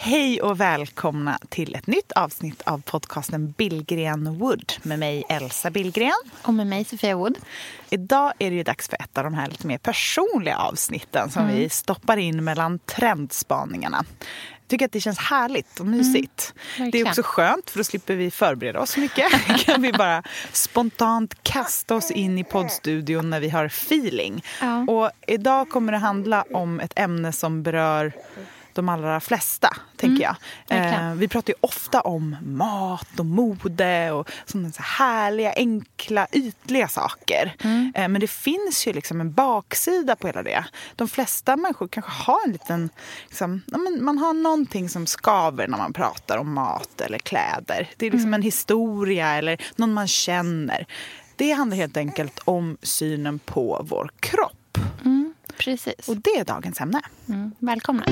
Hej och välkomna till ett nytt avsnitt av podcasten Billgren Wood med mig Elsa Billgren. Och med mig Sofia Wood. Idag är det ju dags för ett av de här lite mer personliga avsnitten som Mm. vi stoppar in mellan trendspaningarna. Jag tycker att det känns härligt och mysigt. det är Mm, också skönt för då slipper vi förbereda oss så mycket. kan vi bara spontant kasta oss in i poddstudion när vi har feeling. Ja. Och idag kommer det handla om ett ämne som berör de allra flesta, tänker jag. Mm, verkligen. Eh, vi pratar ju ofta om mat och mode och sådana så härliga, enkla, ytliga saker. Mm. Eh, men det finns ju liksom en baksida på hela det. De flesta människor kanske har en liten... Liksom, man har någonting som skaver när man pratar om mat eller kläder. Det är liksom en historia eller någon man känner. Det handlar helt enkelt om synen på vår kropp. Precis. Och det är dagens ämne. Mm. Välkomna.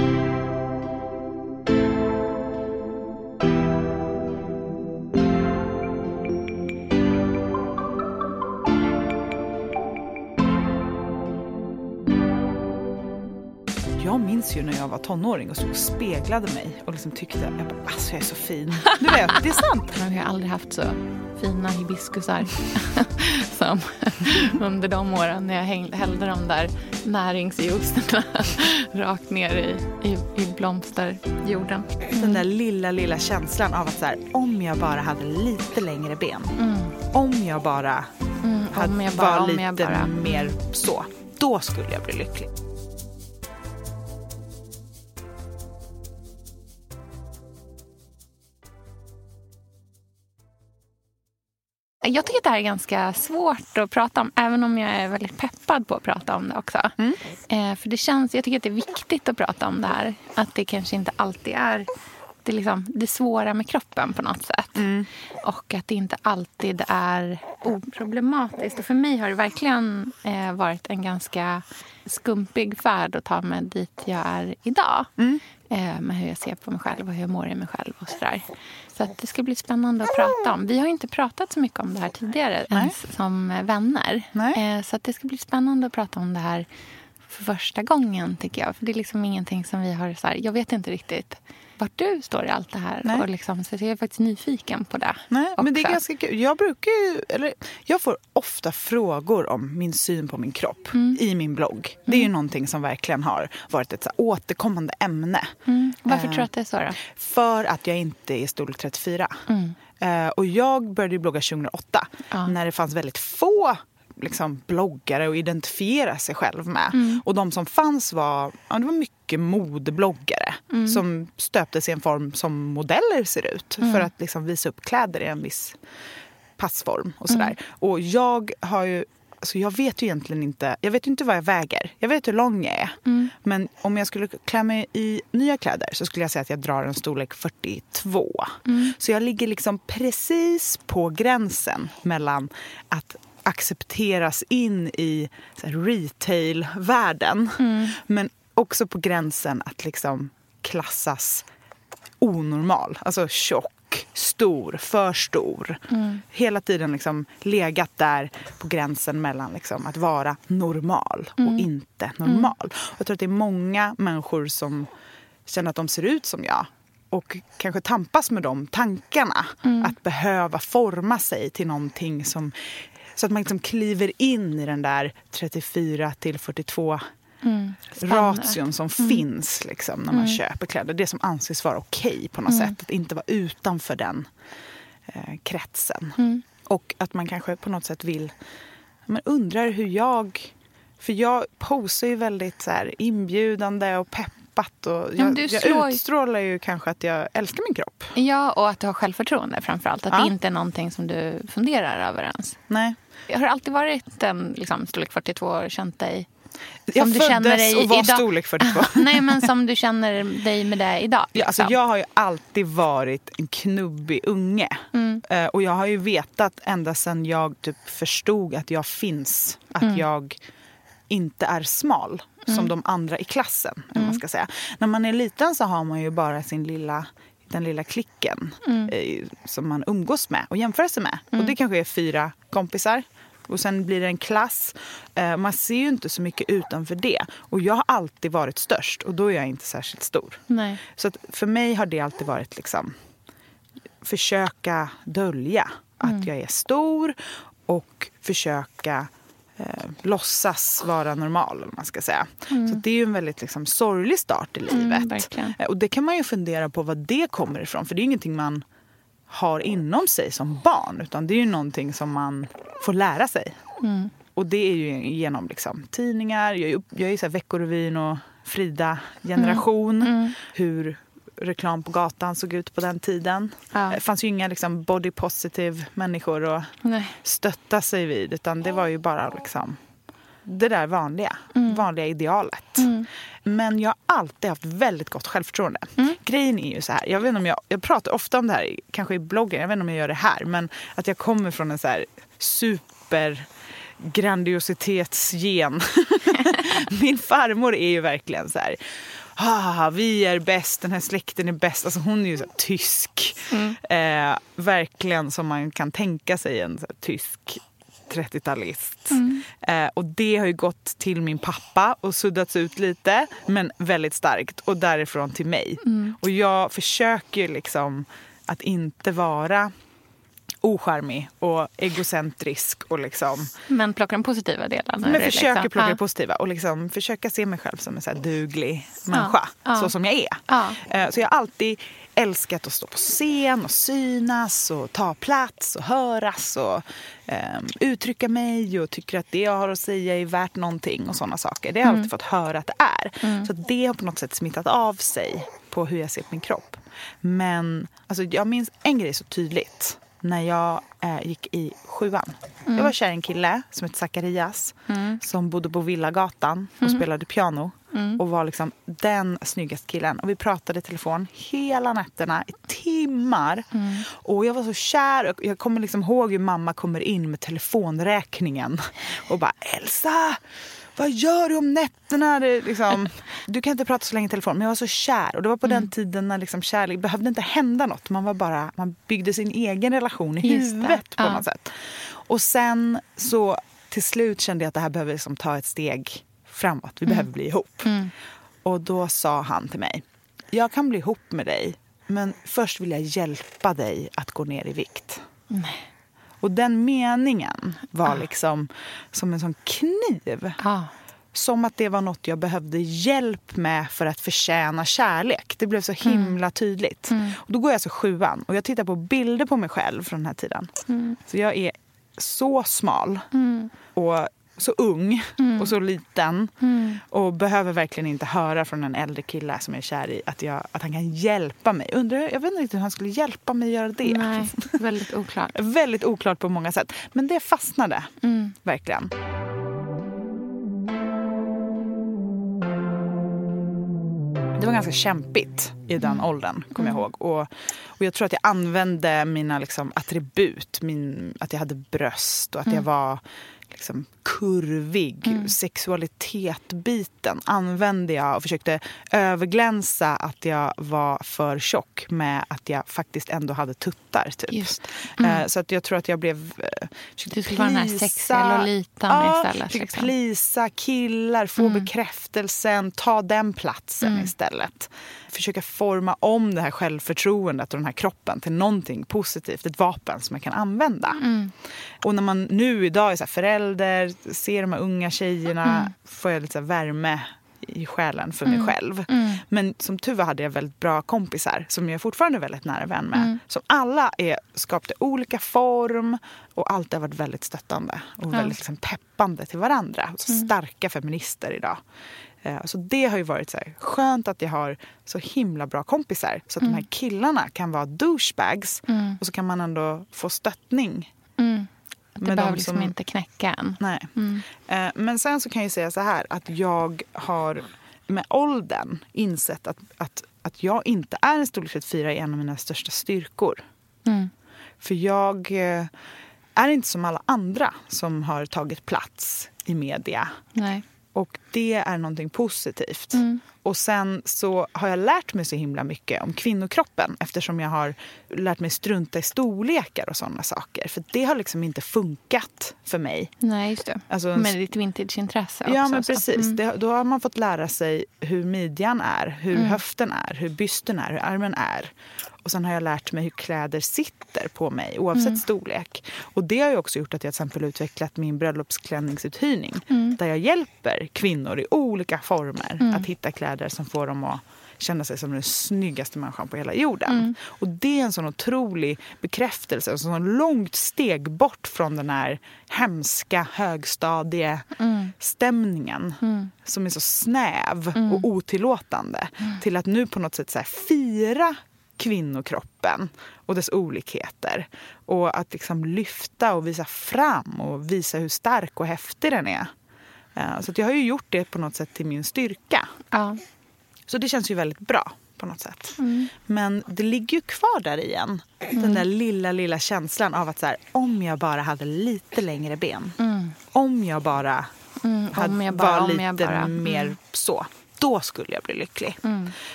Jag minns ju när jag var tonåring och stod och speglade mig och liksom tyckte jag bara, alltså jag är så fin. Du vet, det är sant. Men vi har aldrig haft så fina hibiskusar som under de åren när jag hällde de där näringsjuicerna rakt ner i, i, i blomsterjorden. Den där lilla, lilla känslan av att så här, om jag bara hade lite längre ben. Om jag bara, Mm, hade, om jag bara, var om lite jag bara. mer så. Då skulle jag bli lycklig. Jag tycker att det här är ganska svårt att prata om, även om jag är väldigt peppad på att prata om det också. Mm. Eh, för det känns, jag tycker att det är viktigt att prata om det här. Att det kanske inte alltid är det, liksom, det svåra med kroppen på något sätt. Mm. Och att det inte alltid är oproblematiskt. Och för mig har det verkligen eh, varit en ganska skumpig färd att ta mig dit jag är idag. Mm. Eh, med hur jag ser på mig själv och hur jag mår i mig själv och sådär. Så att det ska bli spännande att prata om. Vi har inte pratat så mycket om det här tidigare Nej. ens som vänner. Nej. Eh, så att det ska bli spännande att prata om det här för första gången tycker jag. För det är liksom ingenting som vi har så här, jag vet inte riktigt vart du står i allt det här. Nej. Och liksom, så jag är faktiskt nyfiken på det. Nej, men det är ganska kul. Jag brukar ju, eller jag får ofta frågor om min syn på min kropp Mm. i min blogg. Det är ju någonting som verkligen har varit ett så här återkommande ämne. Mm. Varför Eh, tror du att det är så då? För att jag inte är storlek 34. Mm. Eh, och jag började ju blogga 2008 Ja. när det fanns väldigt få liksom, bloggare att identifiera sig själv med. Mm. Och de som fanns var, ja, det var mycket modebloggare Mm. som stöptes i en form som modeller ser ut Mm. för att liksom, visa upp kläder i en viss passform och sådär. Mm. Och jag har ju Alltså jag vet ju egentligen inte, jag vet ju inte vad jag väger. Jag vet hur lång jag är. Mm. Men om jag skulle klä mig i nya kläder så skulle jag säga att jag drar en storlek 42. Mm. Så jag ligger liksom precis på gränsen mellan att accepteras in i retail-världen men också på gränsen att liksom klassas onormal. Alltså tjock, stor, för stor. Hela tiden liksom legat där på gränsen mellan liksom att vara normal och inte normal. Och jag tror att det är många människor som känner att de ser ut som jag och kanske tampas med de tankarna. Att behöva forma sig till någonting som... Så att man liksom kliver in i den där 34 till 42 ration som finns liksom, när man köper kläder. Det som anses vara okej på något sätt. Att inte vara utanför den eh, kretsen. Och att man kanske på något sätt vill... Man undrar hur jag... För jag posar ju väldigt så här, inbjudande och peppande dämpat. Och jag, men du jag slår- utstrålar ju kanske att jag älskar min kropp. Ja, och att du har självförtroende framför allt. Att Ja. det inte är någonting som du funderar över ens. Nej. Har det alltid varit en liksom, storlek 42 och känt dig Jag du känner föddes dig och var idag? storlek 42. Nej, men som du känner dig med det idag? Ja, alltså liksom. jag har ju alltid varit en knubbig unge. Mm. Eh, och jag har ju vetat ända sedan jag typ förstod att jag finns. Att Mm. jag inte är smal som de andra i klassen. Mm. Man ska säga. När man är liten så har man ju bara sin lilla, den lilla klicken Mm. eh, som man umgås med och jämför sig med. Och det kanske är fyra kompisar. Och sen blir det en klass. Eh, man ser ju inte så mycket utanför det. Och jag har alltid varit störst och då är jag inte särskilt stor. Nej. Så för mig har det alltid varit liksom försöka dölja att jag är stor och försöka eh, låtsas vara normal, om man ska säga. Så att det är ju en väldigt liksom, sorglig start i livet. verkligen. Eh, och det kan man ju fundera på vad det kommer ifrån, för det är ju ingenting man har inom sig som barn, utan det är ju någonting som man får lära sig. Och det är ju genom liksom, tidningar, jag är, upp, jag är så här Veckorevyn och Frida-generation. Hur reklam på gatan såg ut på den tiden. Ja. Det fanns ju inga liksom, body positive människor att Nej. stötta sig vid. Utan det var ju bara liksom, det där vanliga, Mm. vanliga idealet. Men jag har alltid haft väldigt gott självförtroende. Mm. Grejen är ju så här, jag, vet inte om jag, jag pratar ofta om det här, kanske i bloggen, jag vet inte om jag gör det här. Men att jag kommer från en så här super grandiositetsgen. Min farmor är ju verkligen så här... Ah, vi är bäst, den här släkten är bäst. Alltså hon är ju så tysk. Eh, verkligen som man kan tänka sig en tysk 30-talist. Eh, och det har ju gått till min pappa och suddats ut lite, men väldigt starkt. Och därifrån till mig. Och jag försöker liksom att inte vara ocharmig och egocentrisk och liksom Men plocka de positiva delarna. men det försöker liksom. plocka det positiva och liksom försöka se mig själv som en så duglig människa. ja. Så som jag är. Ja. Eh, Så jag har alltid älskat att stå på scen och synas och ta plats och höras och ehm, uttrycka mig och tycker att det jag har att säga är värt någonting och sådana saker. Det har jag Mm. alltid fått höra att det är. Så att det har på något sätt smittat av sig på hur jag ser på min kropp. Men alltså, jag minns en grej så tydligt när jag eh, gick i sjuan. Jag var kär i en kille som hette Zacharias som bodde på Villagatan och spelade piano. Och var liksom den snyggaste killen. Och vi pratade i telefon hela nätterna i timmar. Och jag var så kär. Och jag kommer liksom ihåg hur mamma kommer in med telefonräkningen. Och bara Elsa! Vad gör du om nätterna? Det liksom, du kan inte prata så länge i telefon. Men jag var så kär. Och det var på den tiden när liksom kärlek behövde inte hända något. Man var bara, man byggde sin egen relation i Just det. huvudet på Ja. något sätt. Och sen så till slut kände jag att det här behöver liksom ta ett steg framåt. Vi behöver bli ihop. Och då sa han till mig, jag kan bli ihop med dig men först vill jag hjälpa dig att gå ner i vikt. Och den meningen var liksom som en sån kniv. Ja. Som att det var något jag behövde hjälp med för att förtjäna kärlek. Det blev så himla tydligt. Och då går jag så sjuan och jag tittar på bilder på mig själv från den här tiden. Så jag är så smal och så ung och så liten. Och behöver verkligen inte höra från en äldre kille som jag är kär i att, jag, att han kan hjälpa mig. Undrar, jag vet inte riktigt hur han skulle hjälpa mig göra det. Nej, väldigt oklart. Väldigt oklart på många sätt. Men det fastnade. Verkligen. Det var ganska kämpigt i den åldern, kommer jag ihåg. Och, och jag tror att jag använde mina liksom, attribut. Min, att jag hade bröst och att jag var liksom, kurvig. Sexualitet-biten använde jag och försökte överglänsa att jag var för tjock med att jag faktiskt ändå hade tuttar. Typ. Eh, Så att jag tror att jag blev... eh, Du skulle vara den här pleasa- sexiga Lolitan ja, istället, försökte liksom. plisa killar, få bekräftelsen, ta den platsen istället. Försöka forma om det här självförtroendet och den här kroppen till någonting positivt, ett vapen som jag kan använda. Och när man nu idag är så förälder, ser de här unga tjejerna, får jag lite värme i själen för mig själv. Men som tur var hade jag väldigt bra kompisar som jag fortfarande är väldigt nära vän med. Som alla är skapade olika form och alltid har varit väldigt stöttande och väldigt liksom peppande till varandra. Så starka feminister idag. Eh, så det har ju varit så här, skönt att jag har så himla bra kompisar så att de här killarna kan vara douchebags och så kan man ändå få stöttning. Mm. Att det behöver de liksom som- inte knäcka en. Nej. Mm. Eh, Men sen så kan jag säga så här att jag har med åldern insett att, att, att jag inte är en storlek 34 är en av mina största styrkor. Mm. För jag eh, är inte som alla andra som har tagit plats i media. Nej. Och det är någonting positivt. Mm. Och sen så har jag lärt mig så himla mycket om kvinnokroppen eftersom jag har lärt mig strunta i storlekar och sådana saker. För det har liksom inte funkat för mig. Nej, just det. Alltså Med ditt vintageintresse också. Ja, men precis. Mm. Det, då har man fått lära sig hur midjan är, hur Mm. höften är, hur bysten är, hur armen är. Och sen har jag lärt mig hur kläder sitter på mig oavsett Mm. storlek. Och det har ju också gjort att jag till exempel utvecklat min bröllopsklänningsuthyrning. Mm. Där jag hjälper kvinnor i olika former att hitta kläder som får dem att känna sig som den snyggaste människan på hela jorden. Mm. Och det är en sån otrolig bekräftelse, en sån långt steg bort från den här hemska högstadiestämningen som är så snäv och otillåtande till att nu på något sätt så fira kvinnokroppen och dess olikheter. Och att liksom lyfta och visa fram och visa hur stark och häftig den är. Eh, Så jag har ju gjort det på något sätt till min styrka. Ja. Så det känns ju väldigt bra på något sätt. Mm. Men det ligger ju kvar där igen. Den där lilla, lilla känslan av att så här, om jag bara hade lite längre ben. Om jag bara, Mm. hade, Om jag bara, var lite bara. Mm. mer så. Då skulle jag bli lycklig.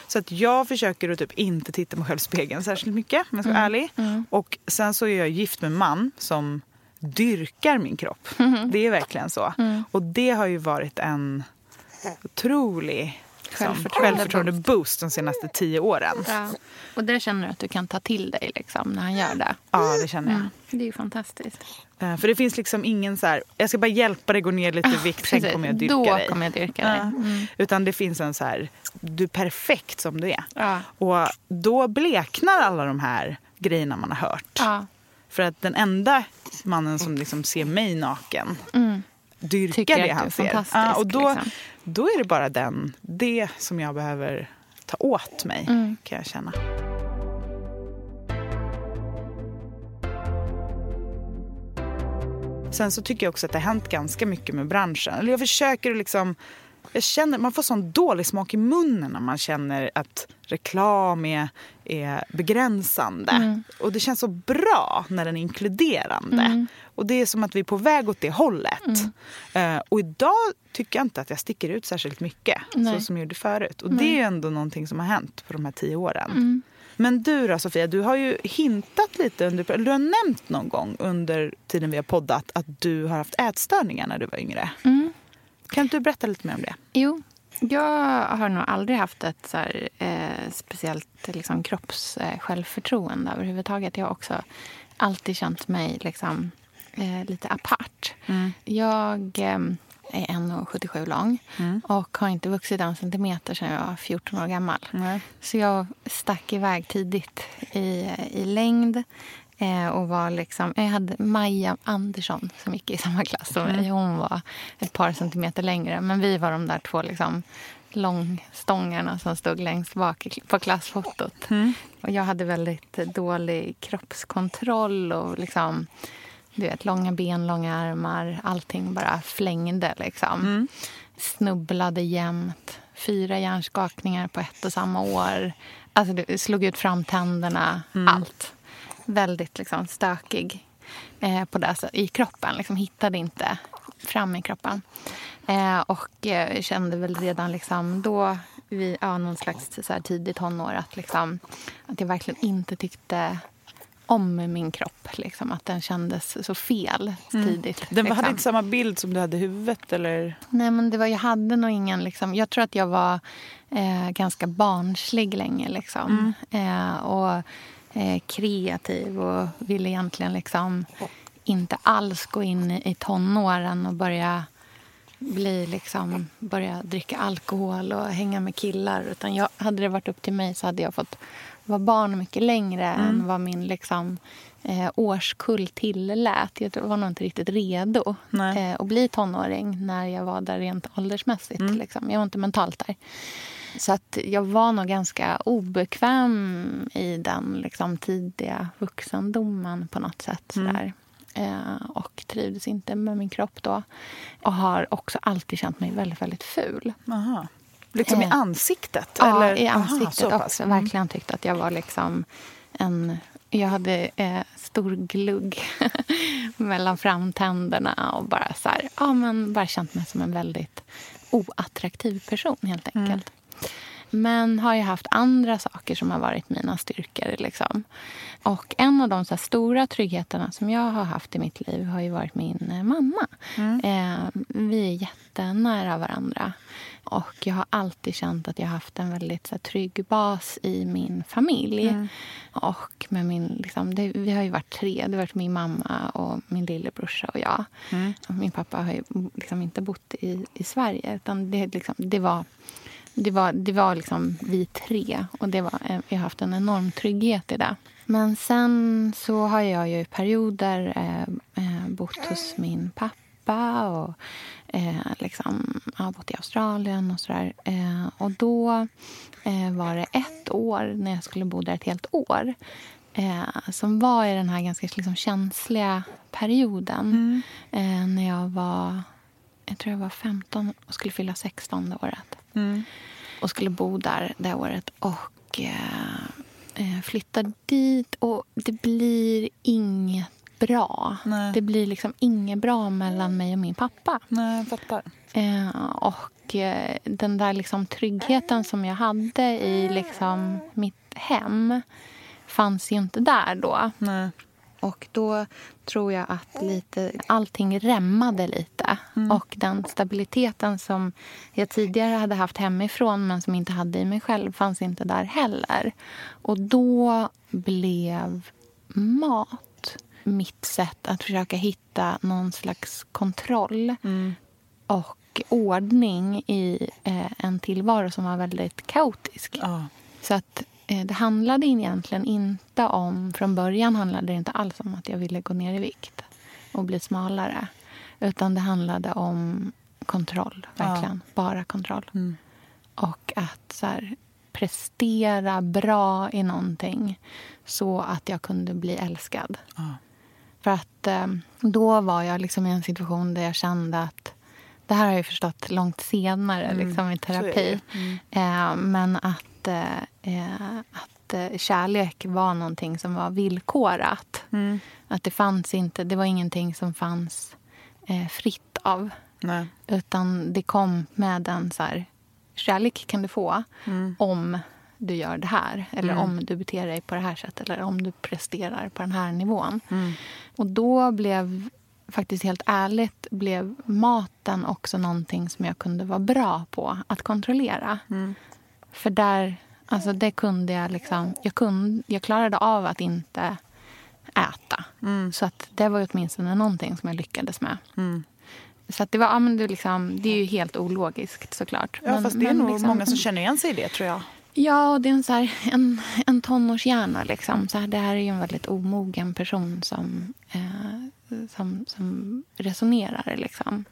Så att jag försöker att typ inte titta mig själv i spegeln särskilt mycket om jag ska vara Mm. ärlig. Och sen så är jag gift med en man som dyrkar min kropp. Mm. Det är verkligen så. Och det har ju varit en otrolig liksom, Självförtroende självförtroende boost de senaste tio åren. Ja. Och det känner du att du kan ta till dig liksom, när han gör det. Ja, det känner jag. Mm. Det är ju fantastiskt. Eh, För det finns liksom ingen så här, jag ska bara hjälpa dig gå ner lite i vikt, sen kommer jag dyrka Då dig. kommer jag dyrka dig. Ja. Mm. Utan det finns en så här, du är perfekt som du är. Ja. Och då bleknar alla de här grejerna man har hört. För att den enda mannen som liksom ser mig naken Mm. dyrkar Tycker det han ser. Ja, och då, liksom. då är det bara den, det som jag behöver ta åt mig, Mm. kan jag känna. Sen så tycker jag också att det har hänt ganska mycket med branschen. Eller jag försöker liksom... Jag känner, man får sån dålig smak i munnen när man känner att reklam är, är begränsande. Mm. Och det känns så bra när den är inkluderande. Och det är som att vi är på väg åt det hållet. Mm. Eh, och idag tycker jag inte att jag sticker ut särskilt mycket. Nej. Så som jag gjorde förut. Och det är ändå någonting som har hänt på de här tio åren. Mm. Men du då Sofia, du har ju hintat lite under, du har nämnt någon gång under tiden vi har poddat att du har haft ätstörningar när du var yngre. Mm. Kan inte du berätta lite mer om det? Jo, jag har nog aldrig haft ett så här, eh, speciellt liksom, kroppssjälvförtroende eh, överhuvudtaget. Jag har också alltid känt mig liksom, eh, lite apart. Jag eh, är 1,77 lång och har inte vuxit en centimeter sedan jag var 14 år gammal. Nej. Så jag stack iväg tidigt i, i längd. Eh, och var liksom, jag hade Maja Andersson som gick i samma klass som mig. Hon var ett par centimeter längre. Men vi var de där två liksom, långstångarna som stod längst bak på klassfotot. Och jag hade väldigt dålig kroppskontroll och liksom, du vet, långa ben, långa armar. Allting bara flängde. Liksom. Snubblade jämt. Fyra hjärnskakningar på ett och samma år. Alltså, det slog ut framtänderna. Allt. Väldigt liksom, stökig eh, på det, så, i kroppen. Liksom, hittade inte fram i kroppen. Eh, och eh, kände väl redan liksom, då, vid ja, någon slags så här, tidig tonår att, liksom, att jag verkligen inte tyckte om min kropp. Liksom, att den kändes så fel tidigt. Den liksom. hade inte samma bild som du hade i huvudet eller? Nej, men det var, jag hade nog ingen... Liksom, jag tror att jag var eh, ganska barnslig länge. Liksom. Eh, och kreativ och ville egentligen liksom inte alls gå in i, tonåren och börja bli liksom, börja dricka alkohol och hänga med killar. Utan jag, hade det varit upp till mig så hade jag fått var barn mycket längre Mm. än vad min liksom, eh, årskull tillät. Jag var nog inte riktigt redo eh, att bli tonåring när jag var där rent åldersmässigt. Mm. Liksom. Jag var inte mentalt där. Så att jag var nog ganska obekväm i den liksom, tidiga vuxendomen på något sätt. Mm. Sådär. Eh, och trivdes inte med min kropp då. Och har också alltid känt mig väldigt, väldigt ful. Aha. Liksom i Eh, ansiktet? Ja, eller? i Aha, ansiktet pass. också. Mm. Verkligen tyckte att jag var liksom en... Jag hade eh, stor glugg mellan framtänderna och bara så här, ja, men bara känt mig som en väldigt oattraktiv person helt Mm. Men har ju haft andra saker som har varit mina styrkor. Liksom. Och en av de så stora tryggheterna som jag har haft i mitt liv har ju varit min eh, mamma. Eh, vi är jättenära varandra. Och jag har alltid känt att jag har haft en väldigt så här, trygg bas i min familj. Och med min, liksom, det, vi har ju varit tre. Det har varit min mamma och min lillebrorsa och jag. Och min pappa har ju liksom inte bott i, i Sverige. Utan det, liksom, det var det var, det var liksom vi tre. Och det var, eh, jag har haft en enorm trygghet i det. Men sen så har jag ju i perioder eh, eh, bott hos min pappa och eh, liksom, ja, bott i Australien och sådär. Eh, och då eh, var det ett år när jag skulle bo där ett helt år eh, som var i den här ganska liksom, känsliga perioden. Eh, när jag var jag tror jag var 15 och skulle fylla 16 det året. Och skulle bo där det året. Och eh, eh, flytta dit. Och det blir inget bra. Nej. Det blir liksom inget bra mellan mig och min pappa. Nej, jag fattar. Eh, och eh, den där liksom tryggheten som jag hade i liksom mitt hem fanns ju inte där då. Nej. Och då tror jag att lite, allting rämmade lite. Och den stabiliteten som jag tidigare hade haft hemifrån men som inte hade i mig själv fanns inte där heller. Och då blev mat mitt sätt att försöka hitta någon slags kontroll och ordning i eh, en tillvaro som var väldigt kaotisk. Ja. Så att det handlade egentligen inte om... Från början handlade det inte alls om att jag ville gå ner i vikt och bli smalare. Utan det handlade om kontroll, verkligen. Bara kontroll. Och att så här, prestera bra i någonting så att jag kunde bli älskad. För att eh, då var jag liksom i en situation där jag kände att det här har jag förstått långt senare liksom, i terapi. ju. Eh, men att, eh, eh, att eh, kärlek var någonting som var villkorat. Att det fanns inte, det var ingenting som fanns eh, fritt av. Nej. Utan det kom med en så här, kärlek kan du få om du gör det här. Eller om du beter dig på det här sättet. Eller om du presterar på den här nivån. Och då blev, faktiskt helt ärligt, blev maten också någonting som jag kunde vara bra på att kontrollera. För där, alltså det kunde jag liksom, jag, kunde, jag klarade av att inte äta. Så att det var åtminstone någonting som jag lyckades med. Så att det var, ja, men det, är liksom, det är ju helt ologiskt såklart. Ja, Men- fast det är nog liksom- många som känner igen sig i det, tror jag. Ja, och det är en, så här, en, en tonårshjärna. Liksom. Så här, det här är ju en väldigt omogen person som, eh, som, som resonerar. Liksom.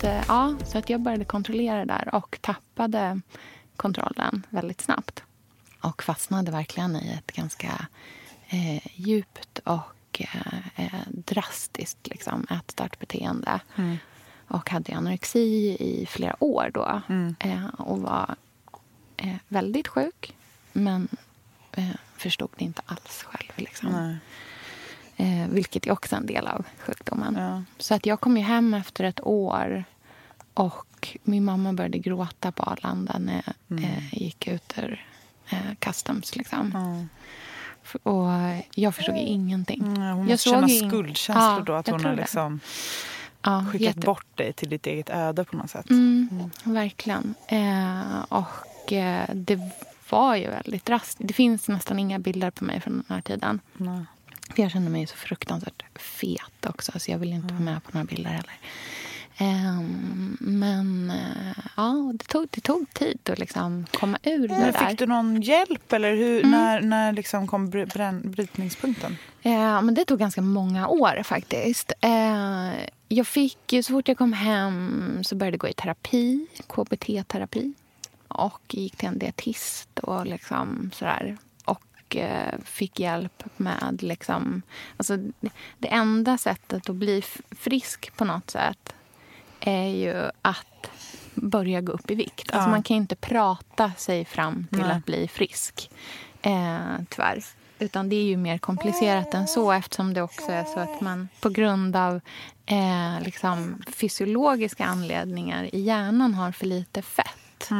Att, eh, ja, så att jag började kontrollera där och tappade kontrollen väldigt snabbt. Och fastnade verkligen i ett ganska eh, djupt och eh, eh, drastiskt liksom, ätstörtbeteende. Och hade anorexi i flera år då. Eh, och var eh, väldigt sjuk, men förstod det inte alls själv. Liksom. Nej. Eh, vilket är också en del av sjukdomen. Ja. Så att jag kom ju hem efter ett år och min mamma började gråta på Arlanda när jag eh, gick ut ur eh, customs. Liksom. F- Och jag förstod ju ingenting. Mm, hon måste känna ing- skuldkänslor Ja, då. Att hon har liksom ja, skickat jätte- bort dig till ditt eget öde på något sätt. Mm, Verkligen. Eh, och eh, det var ju väldigt drastiskt. Det finns nästan inga bilder på mig från den här tiden. För jag kände mig så fruktansvärt fet också. Så jag ville inte vara med på några bilder heller. Ehm, men eh, ja, det tog, det tog tid att liksom komma ur det Men där. Fick du någon hjälp eller hur, Mm. när, när liksom kom br- brän- brytningspunkten? Eh, men det tog ganska många år faktiskt. Eh, jag fick så fort jag kom hem så började jag gå i terapi, KBT-terapi. Och gick till en dietist och liksom sådär. Och eh, fick hjälp med liksom... Alltså, det, enda sättet att bli frisk på något sätt är ju att börja gå upp i vikt. Alltså Ja. man kan inte prata sig fram till Nej. att bli frisk. Eh, tyvärr. Utan det är ju mer komplicerat än så eftersom det också är så att man på grund av eh, liksom fysiologiska anledningar i hjärnan har för lite fett.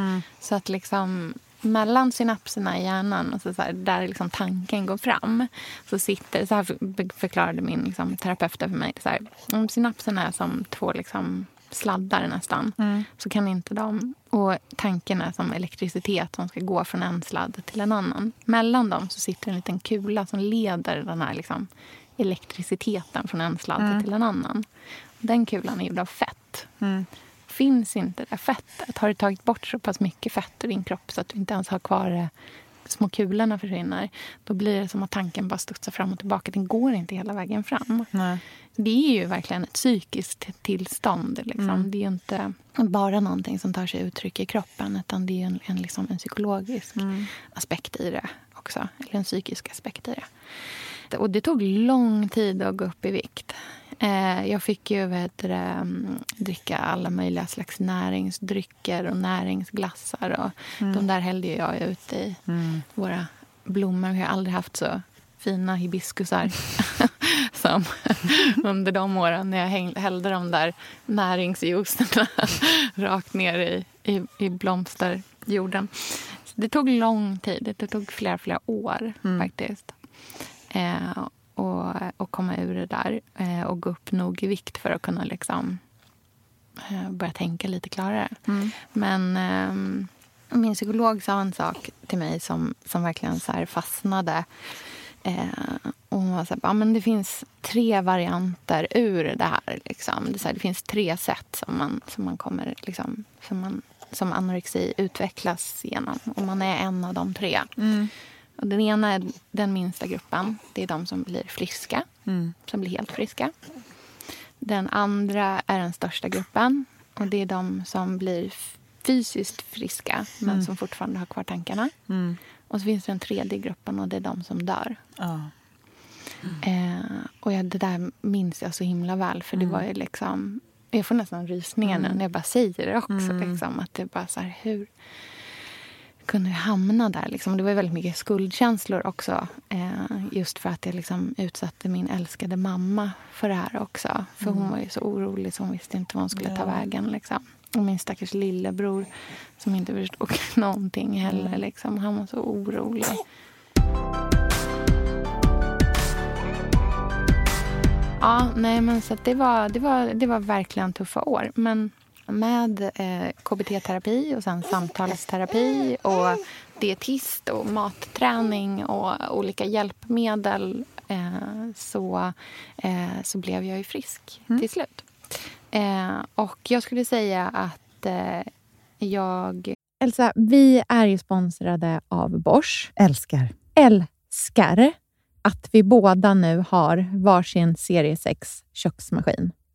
Så att liksom mellan synapserna i hjärnan, alltså så här, där liksom tanken går fram, så sitter... Så här för- förklarade min liksom, terapeut för mig. Så här, om synapserna är som två liksom, sladdar nästan, så kan inte de... Och tanken är som elektricitet som ska gå från en sladd till en annan. Mellan dem så sitter en liten kula som leder den här liksom, elektriciteten från en sladd till en annan. Den kulan är gjord av fett. Finns inte det fettet, har du tagit bort så pass mycket fett ur din kropp så att du inte ens har kvar det, små kulorna försvinner, då blir det som att tanken bara studsar fram och tillbaka. Den går inte hela vägen fram. Nej. Det är ju verkligen ett psykiskt tillstånd. Liksom. Det är ju inte bara någonting som tar sig uttryck i kroppen utan det är en, en, liksom en psykologisk aspekt i det också. Eller en psykisk aspekt i det. Och det tog lång tid att gå upp i vikt. Eh, jag fick ju du, det, mm, dricka alla möjliga slags näringsdrycker och näringsglassar. Och De där hällde jag ut i våra blommor. Vi har aldrig haft så fina hibiskusar som under de åren när jag hällde de där näringsjuicerna rakt ner i, i, i blomsterjorden. Så det tog lång tid. Det tog flera, flera år faktiskt. Eh, och, och komma ur det där eh, och gå upp nog i vikt för att kunna liksom, eh, börja tänka lite klarare. Men ehm, min psykolog sa en sak till mig som, som verkligen så fastnade. Eh, och hon var så här, ja, men det finns tre varianter ur det här. Liksom. Det, så här, det finns tre sätt som man, som man kommer... Liksom, som, man, som anorexi utvecklas genom. Och man är en av de tre. Och den ena är den minsta gruppen. Det är de som blir friska. Som blir helt friska. Den andra är den största gruppen. Och det är de som blir fysiskt friska men som fortfarande har kvar tankarna. Och så finns det den tredje gruppen och det är de som dör. Ja. Eh, och jag, det där minns jag så himla väl. För det var ju liksom... Jag får nästan rysningar nu när jag bara säger det också. Liksom, att det bara så här, hur kunde jag hamna där? Liksom. Det var väldigt mycket skuldkänslor också. Eh, just för att jag liksom utsatte min älskade mamma för det här också. För hon var ju så orolig så hon visste inte vad hon skulle ta vägen. Liksom. Och min stackars lillebror som inte förstod någonting heller. Liksom. Han var så orolig. Ja, nej men så det, var, det, var, det var verkligen tuffa år. Men med eh, KBT-terapi och sen samtalsterapi och dietist och matträning och olika hjälpmedel eh, så, eh, så blev jag ju frisk till slut. Eh, och jag skulle säga att eh, jag... Elsa, vi är ju sponsrade av Bosch. Älskar. Älskar att vi båda nu har varsin serie 6 köksmaskin.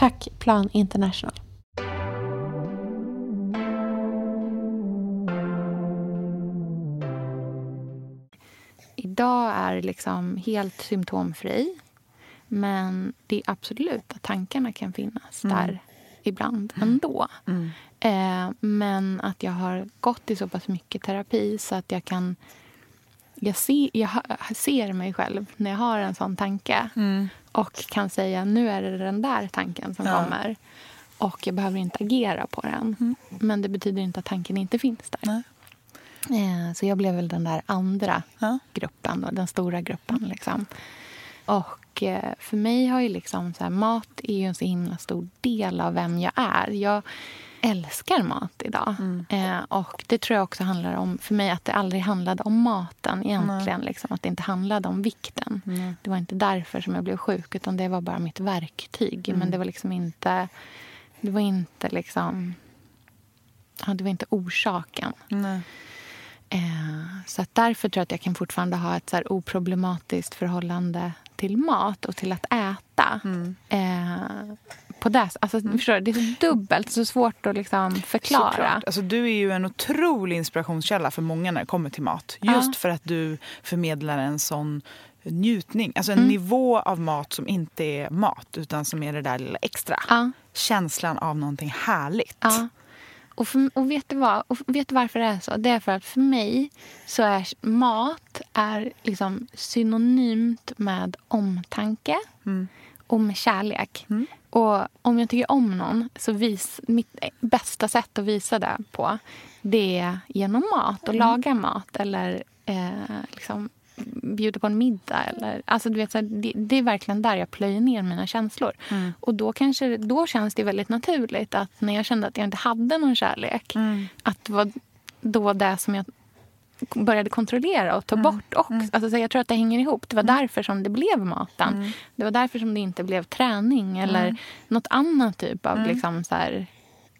Tack Plan International. idag är liksom helt symptomfri. Men det är absolut att tankarna kan finnas Mm. där ibland ändå. Eh, men att jag har gått i så pass mycket terapi så att jag kan... Jag, se, jag ser mig själv när jag har en sån tanke och kan säga nu är det den där tanken som Ja. kommer. Och jag behöver inte agera på den. Men det betyder inte att tanken inte finns där. Nej. Eh, så jag blev väl den där andra Ja. gruppen, den stora gruppen. Liksom. Och eh, för mig har ju liksom så här, mat är ju en så himla stor del av vem jag är. Jag älskar mat idag. Eh, och det tror jag också handlar om, för mig, att det aldrig handlade om maten egentligen. Liksom, att det inte handlade om vikten. Det var inte därför som jag blev sjuk, utan det var bara mitt verktyg. Men det var liksom inte, det var inte liksom, ja, det var inte orsaken. Eh, så därför tror jag att jag kan fortfarande ha ett så här oproblematiskt förhållande till mat och till att äta. Eh, på det, alltså, förstår du, det är så dubbelt, så svårt att liksom förklara. Såklart. Alltså, du är ju en otrolig inspirationskälla för många när det kommer till mat. Just Ja. för att du förmedlar en sån njutning. Alltså en Mm. nivå av mat som inte är mat utan som är det där lilla extra. Ja. Känslan av någonting härligt. Ja. Och, för, och, vet du vad? Och vet du varför det är så? Det är för att för mig så är mat är liksom synonymt med omtanke och med kärlek. Och om jag tycker om någon, så vis, mitt bästa sätt att visa det på det är genom mat och laga mat eller eh, liksom bjuda på en middag. Eller, alltså du vet, så här, det, det är verkligen där jag plöjer ner mina känslor. Och då, kanske, då känns det väldigt naturligt att när jag kände att jag inte hade någon kärlek att det var då det som jag började kontrollera och ta bort också. Alltså, så jag tror att det hänger ihop. Det var därför som det blev maten. Det var därför som det inte blev träning eller något annat typ av liksom, så här,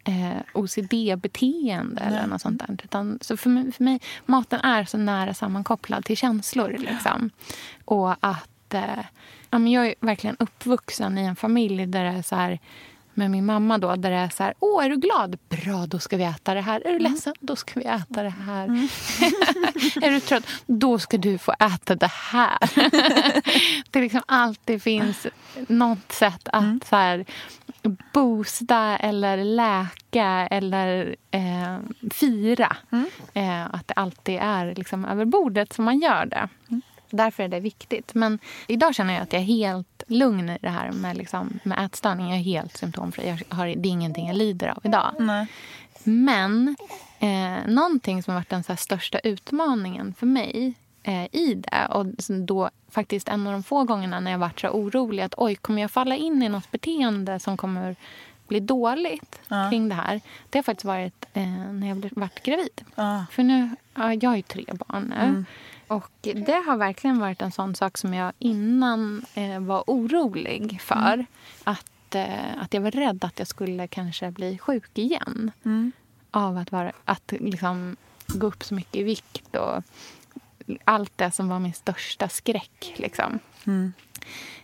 eh, OCD-beteende eller något sånt där. Utan, så för mig, för mig, maten är så nära sammankopplad till känslor. Liksom. Och att eh, ja, men jag är verkligen uppvuxen i en familj där det är så här med min mamma då, där det är så här, åh, är du glad? Bra, då ska vi äta det här. Är du ledsen? Då ska vi äta det här. är du trött? Då ska du få äta det här. det liksom alltid finns något sätt att så här, boosta eller läka eller eh, fira. Eh, att det alltid är liksom över bordet som man gör det. Därför är det viktigt. Men idag känner jag att jag helt lugn i det här med, liksom, med ätstörning. Jag är helt symptomfri. Jag har, det är ingenting jag lider av idag. Nej. Men eh, någonting som har varit den så största utmaningen för mig eh, i det och då faktiskt en av de få gångerna när jag varit så orolig att oj, kommer jag falla in i något beteende som kommer bli dåligt kring det här. Det har faktiskt varit eh, när jag varit gravid. Ja. För nu, ja, jag har ju tre barn nu. Och det har verkligen varit en sån sak som jag innan eh, var orolig för. Att, eh, att jag var rädd att jag skulle kanske bli sjuk igen. Av att, vara, att liksom gå upp så mycket i vikt och allt det som var min största skräck. Liksom.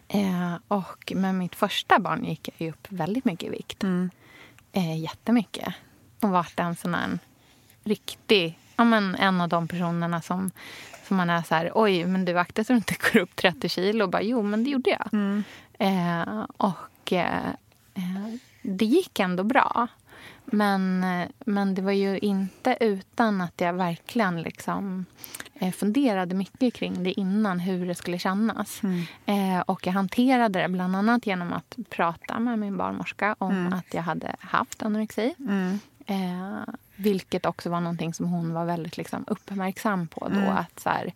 Eh, och med mitt första barn gick jag upp väldigt mycket i vikt. Eh, jättemycket. Och vart en sån här riktig... Ja, men en av de personerna som, som man är så här... Oj, men du akta så du inte går upp 30 kilo. Och bara, jo, men det gjorde jag. Eh, och eh, eh, det gick ändå bra. Men, eh, men det var ju inte utan att jag verkligen liksom, eh, funderade mycket kring det innan, hur det skulle kännas. Eh, och jag hanterade det bland annat genom att prata med min barnmorska om att jag hade haft anorexi. Eh, vilket också var någonting som hon var väldigt liksom, uppmärksam på då. Att så här,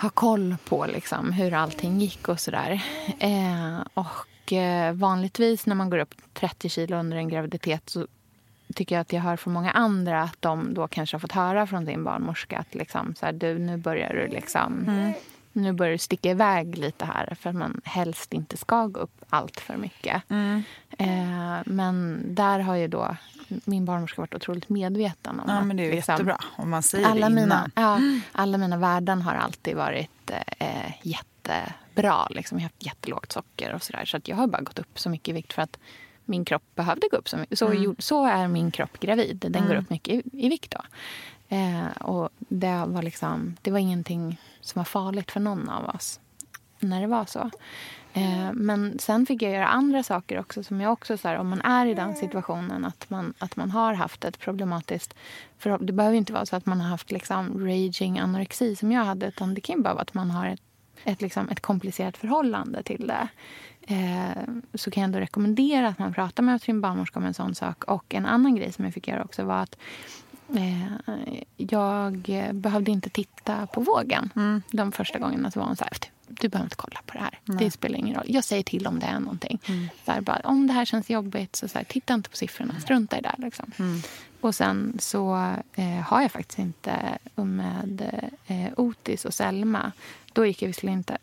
ha koll på liksom, hur allting gick och sådär. Eh, och eh, vanligtvis när man går upp 30 kilo under en graviditet så tycker jag att jag hör från många andra att de då kanske har fått höra från sin barnmorska att liksom, så här, du, nu börjar du liksom nu börjar du sticka iväg lite här för att man helst inte ska gå upp allt för mycket. Eh, men där har ju då min barnmorska varit otroligt medveten om Ja, att men det är liksom, jättebra om man säger alla det mina, innan. ja, alla mina värden har alltid varit eh, jättebra. Liksom. Jag har haft jättelågt socker och sådär. Så att jag har bara gått upp så mycket i vikt för att min kropp behövde gå upp så mycket. Så, gjorde- så är min kropp gravid. Den går upp mycket i, i vikt då. Eh, och det var liksom, det var ingenting som var farligt för någon av oss när det var så. Eh, men sen fick jag göra andra saker också. som jag också så här, Om man är i den situationen att man, att man har haft ett problematiskt... För det behöver inte vara så att man har haft liksom raging anorexi som jag hade. Utan det kan bara vara att man har ett, ett, liksom, ett komplicerat förhållande till det. Eh, så kan jag ändå rekommendera att man pratar med sin barnmorska om en sån sak. Och en annan grej som jag fick göra också var att jag behövde inte titta på vågen mm. de första gångerna. Så var hon så här, du behöver inte kolla på det här. Nej. Det spelar ingen roll. Jag säger till om det är någonting. Mm. Så här, bara, om det här känns jobbigt, så, så här, titta inte på siffrorna. Strunta i det. Liksom. Mm. Och sen så eh, har jag faktiskt inte med eh, Otis och Selma. Då gick jag visserligen inte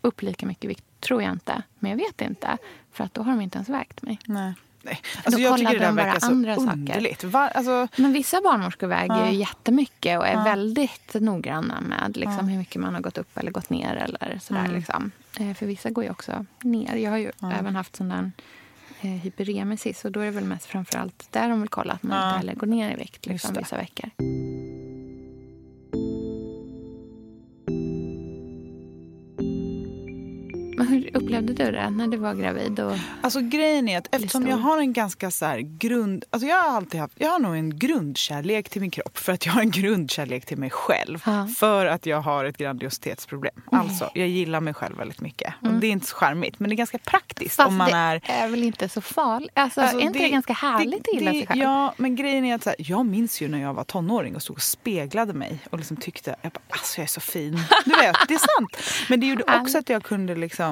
upp lika mycket vikt, tror jag inte. Men jag vet inte. För att då har de inte ens vägt mig. Nej. Nej. Alltså, jag tycker det där verkar så andra underligt. Var, alltså... Men vissa barnmorskor väger ja. ju jättemycket och är ja. väldigt noggranna med liksom, ja. hur mycket man har gått upp eller gått ner. Eller sådär, mm. liksom. Eh, för vissa går ju också ner. Jag har ju även haft sån där eh, hyperemesis och då är det väl mest framförallt där de vill kolla att man inte heller går ner i vikt liksom, vissa veckor. Hur upplevde du det när du var gravid? Och alltså grejen är att eftersom jag har en ganska så grund... Alltså jag har alltid haft, jag har nog en grundkärlek till min kropp för att jag har en grundkärlek till mig själv. Ja. För att jag har ett grandiositetsproblem. Mm. Alltså, jag gillar mig själv väldigt mycket. Mm. Det är inte så charmigt men det är ganska praktiskt. Fast om man det är... är väl inte så farligt? Alltså, alltså, är inte det, det ganska härligt att gilla sig själv? Ja, men grejen är att så här, jag minns ju när jag var tonåring och stod och speglade mig och liksom tyckte jag bara, alltså jag är så fin. Du vet, det är sant. Men det gjorde också att jag kunde liksom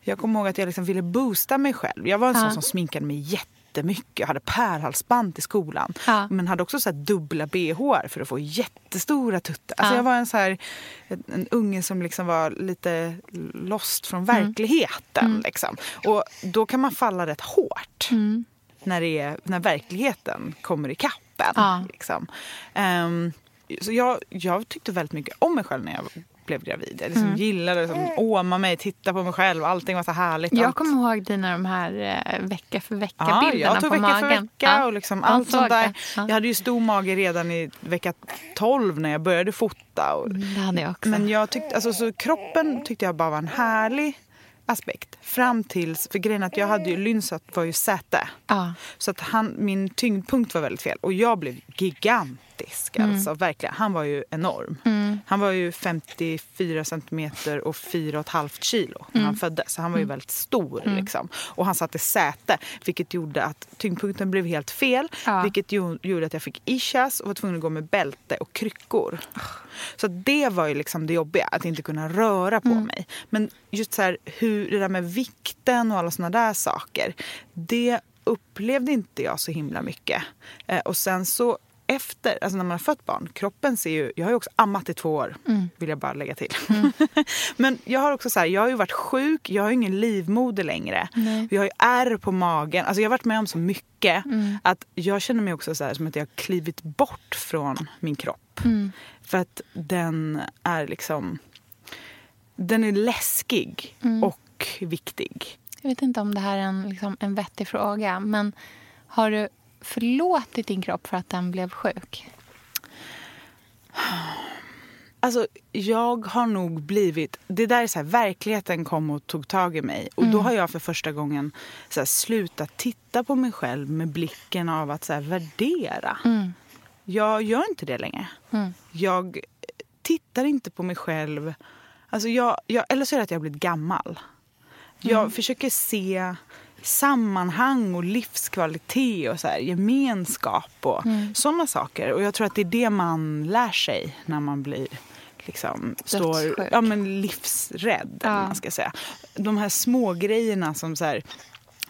jag kommer ihåg att jag liksom ville boosta mig själv. Jag var en ja. sån som sminkade mig jättemycket. Jag hade pärlhalsband till skolan. Ja. Men hade också så dubbla bh för att få jättestora tuttar. Alltså jag var en, så här, en, en unge som liksom var lite lost från mm. verkligheten. Mm. Liksom. Och då kan man falla rätt hårt. Mm. När, det är, när verkligheten kommer i kappen. Ja. Liksom. Um, så jag, jag tyckte väldigt mycket om mig själv när jag blev gravid. Jag liksom mm. gillade att liksom, åma mig, titta på mig själv. Allting var så härligt. Jag kommer ihåg dina de här eh, vecka för vecka-bilderna ja, jag tog på vecka magen. för vecka ja. och liksom allt sånt där. Ja. Jag hade ju stor mage redan i vecka 12 när jag började fota. Och, mm, det hade jag också. Men jag tyckte, alltså, så kroppen tyckte jag bara var en härlig aspekt. Fram tills, för grejen att jag hade ju, Lynsat var ju säte. Ja. Så att han, min tyngdpunkt var väldigt fel och jag blev gigant gigantisk. Mm. Alltså, verkligen. Han var ju enorm. Mm. Han var ju 54 centimeter och 4,5 kilo när mm. han föddes. Så han var ju mm. väldigt stor. Mm. Liksom. Och han satt i säte, vilket gjorde att tyngdpunkten blev helt fel. Ja. Vilket gjorde att jag fick ischias och var tvungen att gå med bälte och kryckor. Så det var ju liksom det jobbiga, att inte kunna röra på mm. mig. Men just så här, hur, det där med vikten och alla såna där saker. Det upplevde inte jag så himla mycket. Eh, och sen så efter, alltså när man har fött barn, kroppen ser ju... Jag har ju också ammat i två år, mm. vill jag bara lägga till. Mm. Men jag har också så här, jag har ju varit sjuk, jag har ingen livmoder längre. Nej. Jag har ju ärr på magen. Alltså jag har varit med om så mycket mm. att jag känner mig också så här, som att jag har klivit bort från min kropp. Mm. För att den är liksom... Den är läskig mm. och viktig. Jag vet inte om det här är en, liksom, en vettig fråga, men har du förlåtit din kropp för att den blev sjuk? Alltså, jag har nog blivit... Det där är så här, verkligheten kom och tog tag i mig. Och mm. då har jag för första gången så här, slutat titta på mig själv med blicken av att så här, värdera. Mm. Jag gör inte det längre. Mm. Jag tittar inte på mig själv... Alltså jag, jag, eller så är det att jag har blivit gammal. Jag mm. försöker se sammanhang och livskvalitet och så här, gemenskap och mm. sådana saker. Och jag tror att det är det man lär sig när man blir liksom, står, ja, men livsrädd. Ja. Man ska säga. De här små grejerna som så här,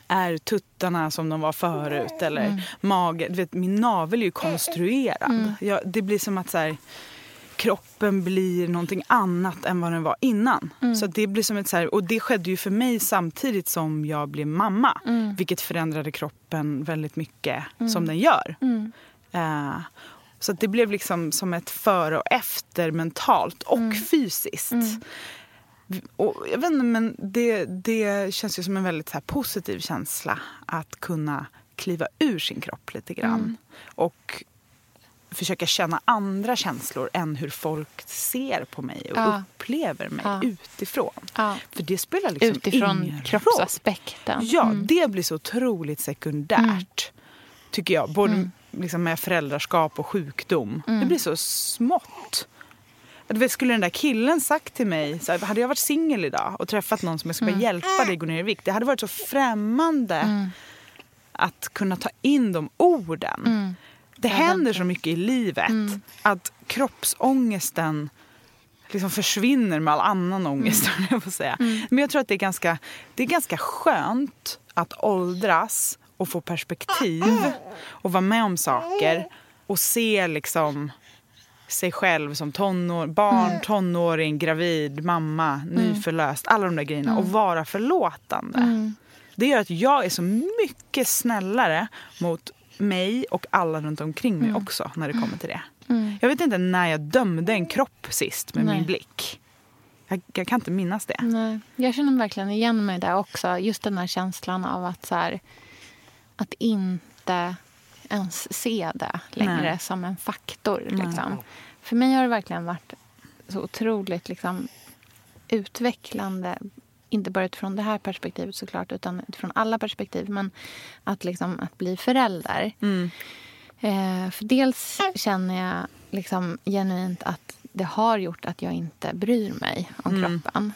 är tuttarna som de var förut eller mm. mage. Du vet, min navel är ju konstruerad. Mm. Jag, det blir som att så här, kroppen blir någonting annat än vad den var innan. Mm. Så det blir som ett så här, och det skedde ju för mig samtidigt som jag blev mamma. Mm. Vilket förändrade kroppen väldigt mycket mm. som den gör. Uh, så det blev liksom som ett före och efter mentalt och mm. fysiskt. Mm. Och jag vet inte, men det, det känns ju som en väldigt så positiv känsla att kunna kliva ur sin kropp lite grann. Och försöka känna andra känslor än hur folk ser på mig och Ja. upplever mig Ja. utifrån. Ja. För det spelar liksom Utifrån ingen roll. kroppsaspekten. Ja, Mm. det blir så otroligt sekundärt. Tycker jag. Både liksom med föräldraskap och sjukdom. Det blir så smått. Vet, skulle den där killen sagt till mig, så hade jag varit singel idag och träffat någon som jag skulle hjälpa dig gå ner i vikt. Det hade varit så främmande att kunna ta in de orden. Det händer så mycket i livet att kroppsångesten liksom försvinner med all annan ångest. höll Jag får säga. Men jag tror att det är, ganska, det är ganska skönt att åldras och få perspektiv och vara med om saker och se liksom sig själv som tonår, barn, tonåring, gravid, mamma, nyförlöst. Alla de där grejerna. Och vara förlåtande. Det gör att jag är så mycket snällare mot mig och alla runt omkring mig också när det kommer till det. Jag vet inte när jag dömde en kropp sist med Nej. min blick. Jag, jag kan inte minnas det. Nej, jag känner verkligen igen mig där också. Just den här känslan av att, så här, att inte ens se det längre Nej. som en faktor. Liksom. För mig har det verkligen varit så otroligt liksom, utvecklande. Inte bara utifrån det här perspektivet såklart, utan utifrån alla perspektiv. Men att, liksom, att bli förälder. Eh, för dels känner jag liksom genuint att det har gjort att jag inte bryr mig om kroppen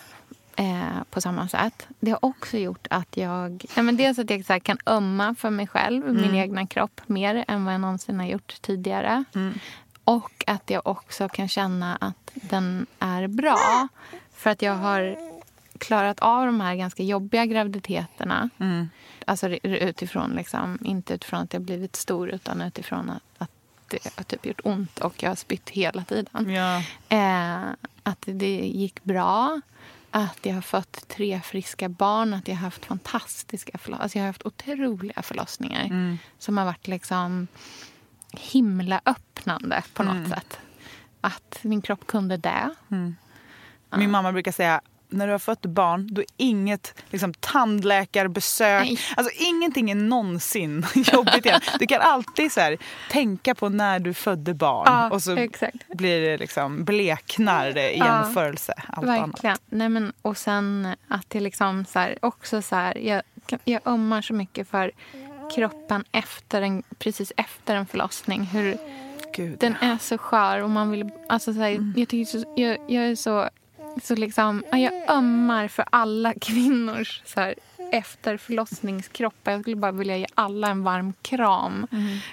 eh, på samma sätt. Det har också gjort att jag... Nej, men dels att jag här, kan ömma för mig själv, min egna kropp, mer än vad jag någonsin har gjort tidigare. Och att jag också kan känna att den är bra. För att jag har klarat av de här ganska jobbiga graviditeterna. Alltså utifrån, liksom, inte utifrån att jag blivit stor utan utifrån att, att det har typ gjort ont och jag har spytt hela tiden. Ja. Eh, att det gick bra. Att jag har fått tre friska barn. Att jag har haft fantastiska förlossningar. Alltså jag har haft otroliga förlossningar. Som har varit liksom himla öppnande på något sätt. Att min kropp kunde det. Min mamma brukar säga när du har fött barn, då är inget liksom, tandläkarbesök. Nej. Alltså ingenting är någonsin jobbigt igen. Du kan alltid så här, tänka på när du födde barn Ja, och så exakt. blir det liksom bleknar det i Ja, jämförelse. Allt Verkligen. annat. Nej, men, och sen att det liksom så här, också så här, jag, jag ömmar så mycket för kroppen efter en, precis efter en förlossning. Hur Gud, den är så skör och man vill, alltså så här, jag, tycker så, jag, jag är så, så liksom, ja, jag ömmar för alla kvinnors så här, efter förlossningskroppar. Jag skulle bara vilja ge alla en varm kram.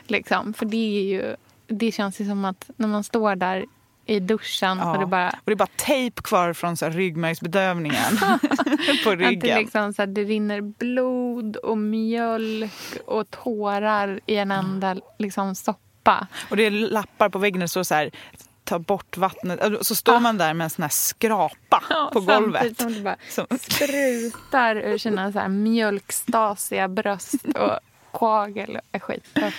Liksom. För det är ju, det känns ju som att när man står där i duschen Ja. och det bara Och det är bara tejp kvar från så här, ryggmärgsbedövningen på Att det, ryggen. liksom, så här, det rinner blod och mjölk och tårar i en enda liksom, soppa. Och det är lappar på väggen där det står så här ta bort vattnet. Och Så står man där med en sån här skrapa på golvet. Samtidigt som det bara Som- sprutar ur sina så här, mjölkstasiga bröst och koagel och skit. Ja.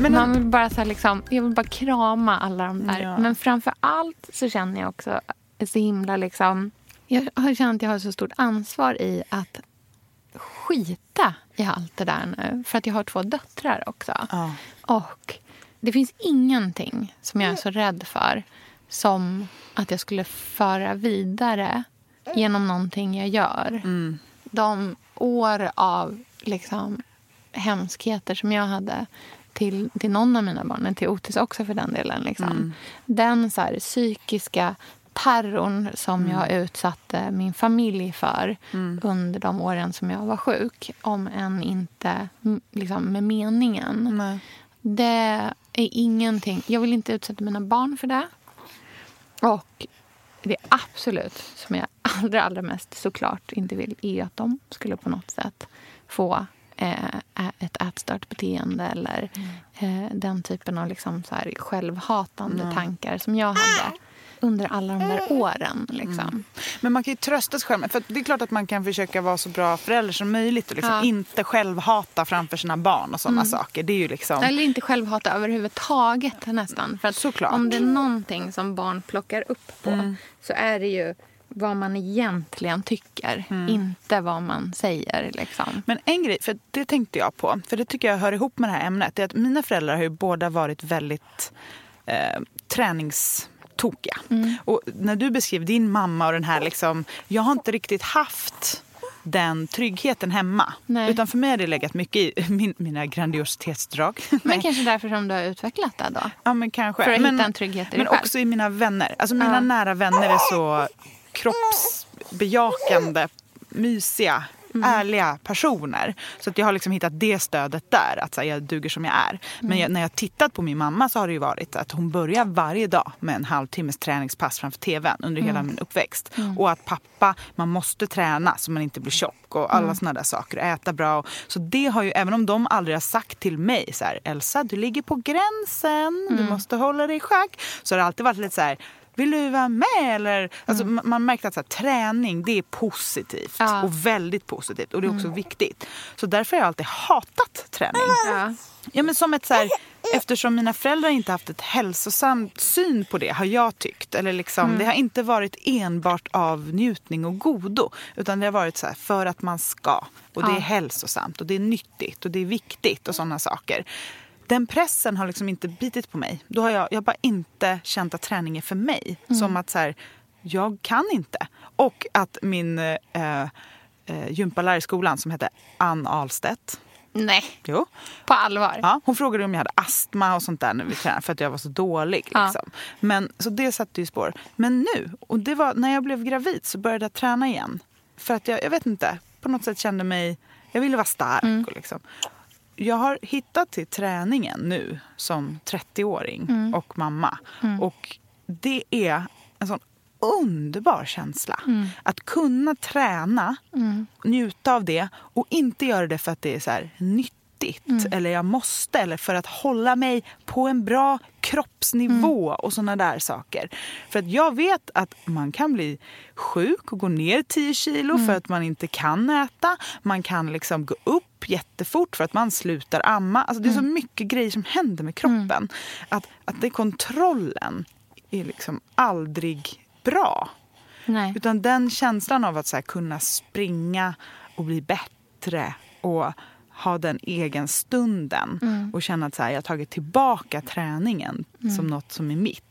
Men Man vill bara så liksom, jag vill bara krama alla de där. Ja. Men framför allt så känner jag också så himla liksom... Jag har känt att jag har så stort ansvar i att skita i allt det där nu. För att jag har två döttrar också. Ja. Och det finns ingenting som jag är så rädd för som att jag skulle föra vidare genom någonting jag gör. De år av liksom, hemskheter som jag hade till, till någon av mina barn, till Otis också för den delen. Liksom. Den så här, psykiska terrorn som jag utsatte min familj för under de åren som jag var sjuk, om än inte liksom, med meningen. Nej. Det är ingenting. Jag vill inte utsätta mina barn för det. Och det absolut som jag allra, allra mest såklart inte vill är att de skulle på något sätt få eh, ett ätstört beteende eller eh, den typen av liksom så här självhatande tankar som jag hade under alla de där åren. Liksom. Men man kan ju trösta sig själv. För det är klart att man kan försöka vara så bra förälder som möjligt och liksom Ja. inte själv hata framför sina barn och sådana saker. Det är ju liksom... Eller inte självhata överhuvudtaget nästan. För Såklart. om det är någonting som barn plockar upp på Mm. så är det ju vad man egentligen tycker, inte vad man säger. Liksom. Men en grej, för det tänkte jag på, för det tycker jag hör ihop med det här ämnet, är att mina föräldrar har ju båda varit väldigt eh, träningstokiga. Och när du beskrev din mamma och den här liksom, jag har inte riktigt haft den tryggheten hemma. Nej. Utan för mig har det legat mycket i min, mina grandiositetsdrag. Men kanske därför som du har utvecklat det då? Ja, men kanske. För att men, hitta en trygghet i Men själv. också i mina vänner. Alltså mina Ja. nära vänner är så kroppsbejakande, mysiga, Mm. ärliga personer. Så att jag har liksom hittat det stödet där, att här, jag duger som jag är. Mm. Men jag, när jag tittat på min mamma så har det ju varit att hon börjar varje dag med en halvtimmes träningspass framför tvn under hela Mm. min uppväxt. Och att pappa, man måste träna så man inte blir tjock och alla Mm. såna där saker. Äta bra. Så det har ju, även om de aldrig har sagt till mig så här, Elsa du ligger på gränsen, Mm. du måste hålla dig i schack. Så har det alltid varit lite så här, vill du vara med? Eller, alltså, Mm. man, man märker att så här, träning det är positivt Ja. och väldigt positivt och det är också viktigt. Så därför har jag alltid hatat träning. Ja. Ja, men som ett så här, eftersom mina föräldrar inte haft ett hälsosamt syn på det har jag tyckt. Eller liksom, Det har inte varit enbart av njutning och godo. Utan det har varit så här, för att man ska. Och det Ja. är hälsosamt och det är nyttigt och det är viktigt och sådana saker. Den pressen har liksom inte bitit på mig. Då har jag, jag har bara inte känt att träning är för mig. Som att så här, jag kan inte. Och att min eh, eh, gympalärare i skolan som hette Ann Ahlstedt. Nej, Jo, på allvar. Ja, hon frågade om jag hade astma och sånt där när vi tränade för att jag var så dålig. Ja. Liksom. Men, så det satte ju spår. Men nu, och det var när jag blev gravid så började jag träna igen. För att jag, jag vet inte, på något sätt kände mig, jag ville vara stark. Mm. Och liksom. Jag har hittat till träningen nu som 30-åring Mm. och mamma. Och det är en sån underbar känsla. Mm. Att kunna träna, njuta av det och inte göra det för att det är så här nyttigt eller jag måste eller för att hålla mig på en bra kroppsnivå och såna där saker. För att jag vet att man kan bli sjuk och gå ner 10 kilo för att man inte kan äta. Man kan liksom gå upp jättefort för att man slutar amma. Alltså det är så mycket grejer som händer med kroppen. Att, att det kontrollen är liksom aldrig bra. Nej. Utan den känslan av att så kunna springa och bli bättre och ha den egen stunden och känna att så här, jag har tagit tillbaka träningen som något som är mitt.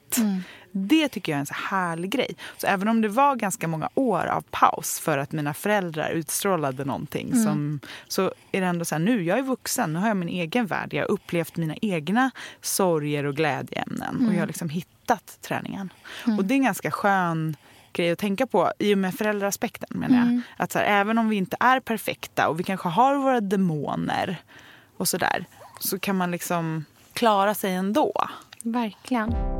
Det tycker jag är en så härlig grej. Så även om det var ganska många år av paus för att mina föräldrar utstrålade någonting som, så är det ändå så här, nu jag är vuxen, nu har jag min egen värld. Jag har upplevt mina egna sorger och glädjeämnen och jag har liksom hittat träningen. Och det är en ganska skön grej att tänka på i och med föräldraaspekten menar jag. Att så här, även om vi inte är perfekta och vi kanske har våra demoner och sådär så kan man liksom klara sig ändå. Verkligen.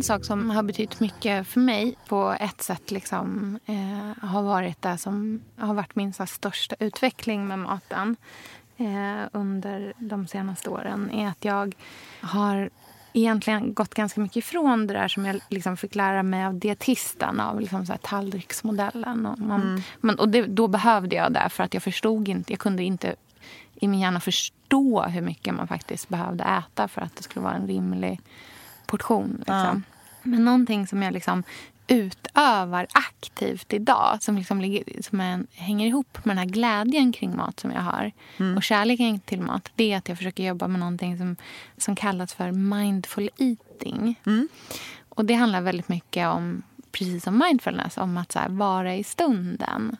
En sak som har betytt mycket för mig på ett sätt liksom, eh, har varit det som har varit min så här, största utveckling med maten eh, under de senaste åren är att jag har egentligen gått ganska mycket ifrån det där som jag liksom fick lära mig av dietisten, av liksom så här tallriksmodellen. Och, man, men, och det, då behövde jag det för att jag förstod inte, jag kunde inte i min hjärna förstå hur mycket man faktiskt behövde äta för att det skulle vara en rimlig portion. Liksom. Men någonting som jag liksom utövar aktivt idag som, liksom ligger, som en, hänger ihop med den här glädjen kring mat som jag har och kärleken till mat det är att jag försöker jobba med någonting som, som kallas för mindful eating. Och Det handlar väldigt mycket om precis som mindfulness, om att här, vara i stunden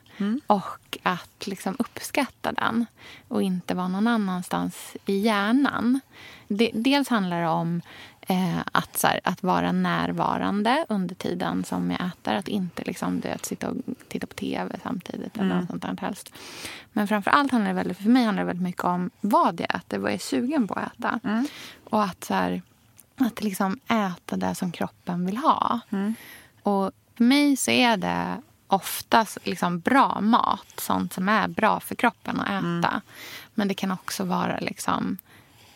och att liksom uppskatta den och inte vara någon annanstans i hjärnan. Det, dels handlar det om eh, att, så här, att vara närvarande under tiden som jag äter. Att inte liksom, du vet, sitta och titta på tv samtidigt. eller något sånt där helst. Men framför allt handlar det väldigt, för mig handlar det väldigt mycket om vad jag äter, vad jag är sugen på att äta. Och att, så här, att liksom äta det som kroppen vill ha. Och för mig så är det oftast liksom bra mat, sånt som är bra för kroppen att äta. Men det kan också vara liksom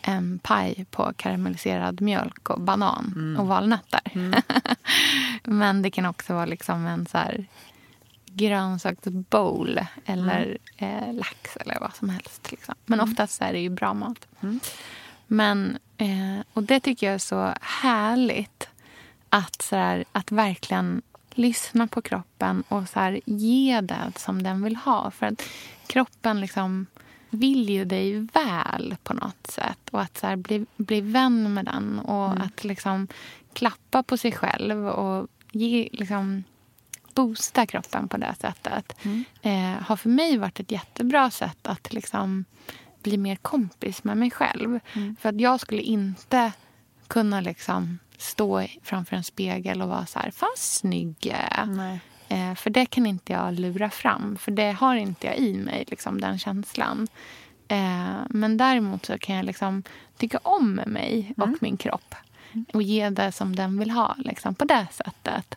en paj på karamelliserad mjölk och banan och valnötter. Men det kan också vara liksom en så här grönsaksbowl eller eh, lax eller vad som helst. Liksom. Men oftast är det ju bra mat. Men, eh, och det tycker jag är så härligt Att, så här, att verkligen lyssna på kroppen och så här, ge det som den vill ha. För att kroppen liksom vill ju dig väl på något sätt. Och att så här, bli, bli vän med den och Mm. att liksom klappa på sig själv och ge, liksom, boosta kroppen på det sättet Mm. eh, har för mig varit ett jättebra sätt att liksom bli mer kompis med mig själv. Mm. För att jag skulle inte kunna liksom stå framför en spegel och vara så här, fan snygg jag är." Nej. Eh, för det kan inte jag lura fram. För det har inte jag i mig, liksom, den känslan. Eh, men däremot så kan jag liksom tycka om mig och min kropp. Och ge det som den vill ha, liksom, på det sättet.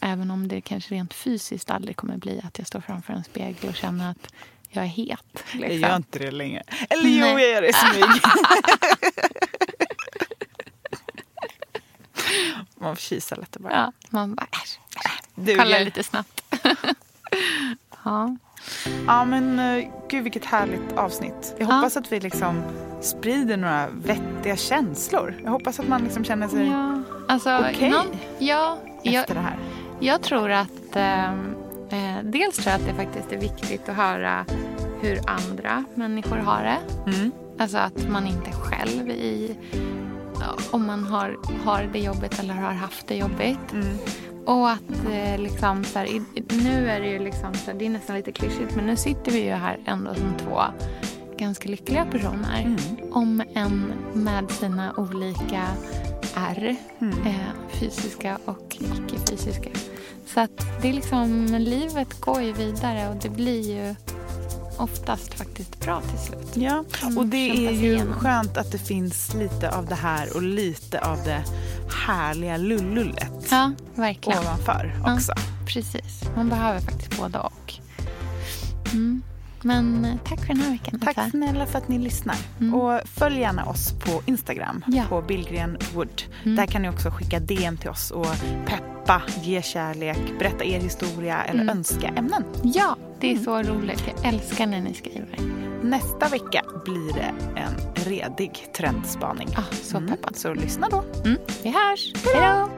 Även om det kanske rent fysiskt aldrig kommer bli att jag står framför en spegel och känner att jag är het. Jag Liksom. gör inte det längre. Eller jo, Nej. jag gör det i smyg. Man får kisa lite bara. Ja, man bara äsch, äsch. Duger. Kolla lite snabbt. ja. Ja men uh, gud vilket härligt avsnitt. Jag Ja. hoppas att vi liksom sprider några vettiga känslor. Jag hoppas att man liksom känner sig Ja, alltså, Okej. någon, ja, jag, efter det här. Jag tror att... ehm, Eh, dels tror jag att det faktiskt är viktigt att höra hur andra människor har det. Mm. Alltså att man inte själv i... ja, Om man har, har det jobbigt eller har haft det jobbigt. Mm. Och att eh, liksom så här, i, nu är det ju liksom så här, det är nästan lite klyschigt men nu sitter vi ju här ändå som två ganska lyckliga personer. Mm. Om en med sina olika R, Mm. eh, fysiska och icke-fysiska. Så att det är liksom, livet går ju vidare och det blir ju oftast faktiskt bra till slut. Ja, Mm, och det kämpa är ju igenom. skönt att det finns lite av det här och lite av det härliga lullullet Ja, verkligen. ovanför Ja. också. Precis, man behöver faktiskt både och. Mm. Men eh, tack för den här veckan. Tack Elsa. snälla för att ni lyssnar. Mm. Och följ gärna oss på Instagram, Ja. på Billgren Wood. Mm. Där kan ni också skicka DM till oss och peppa, ge kärlek, berätta er historia eller Mm. önska ämnen. Ja, det är Mm. så roligt. Jag älskar när ni skriver. Nästa vecka blir det en redig trendspaning. Ah, så Mm. peppad. Så lyssna då. Mm. Vi hörs. Hej då!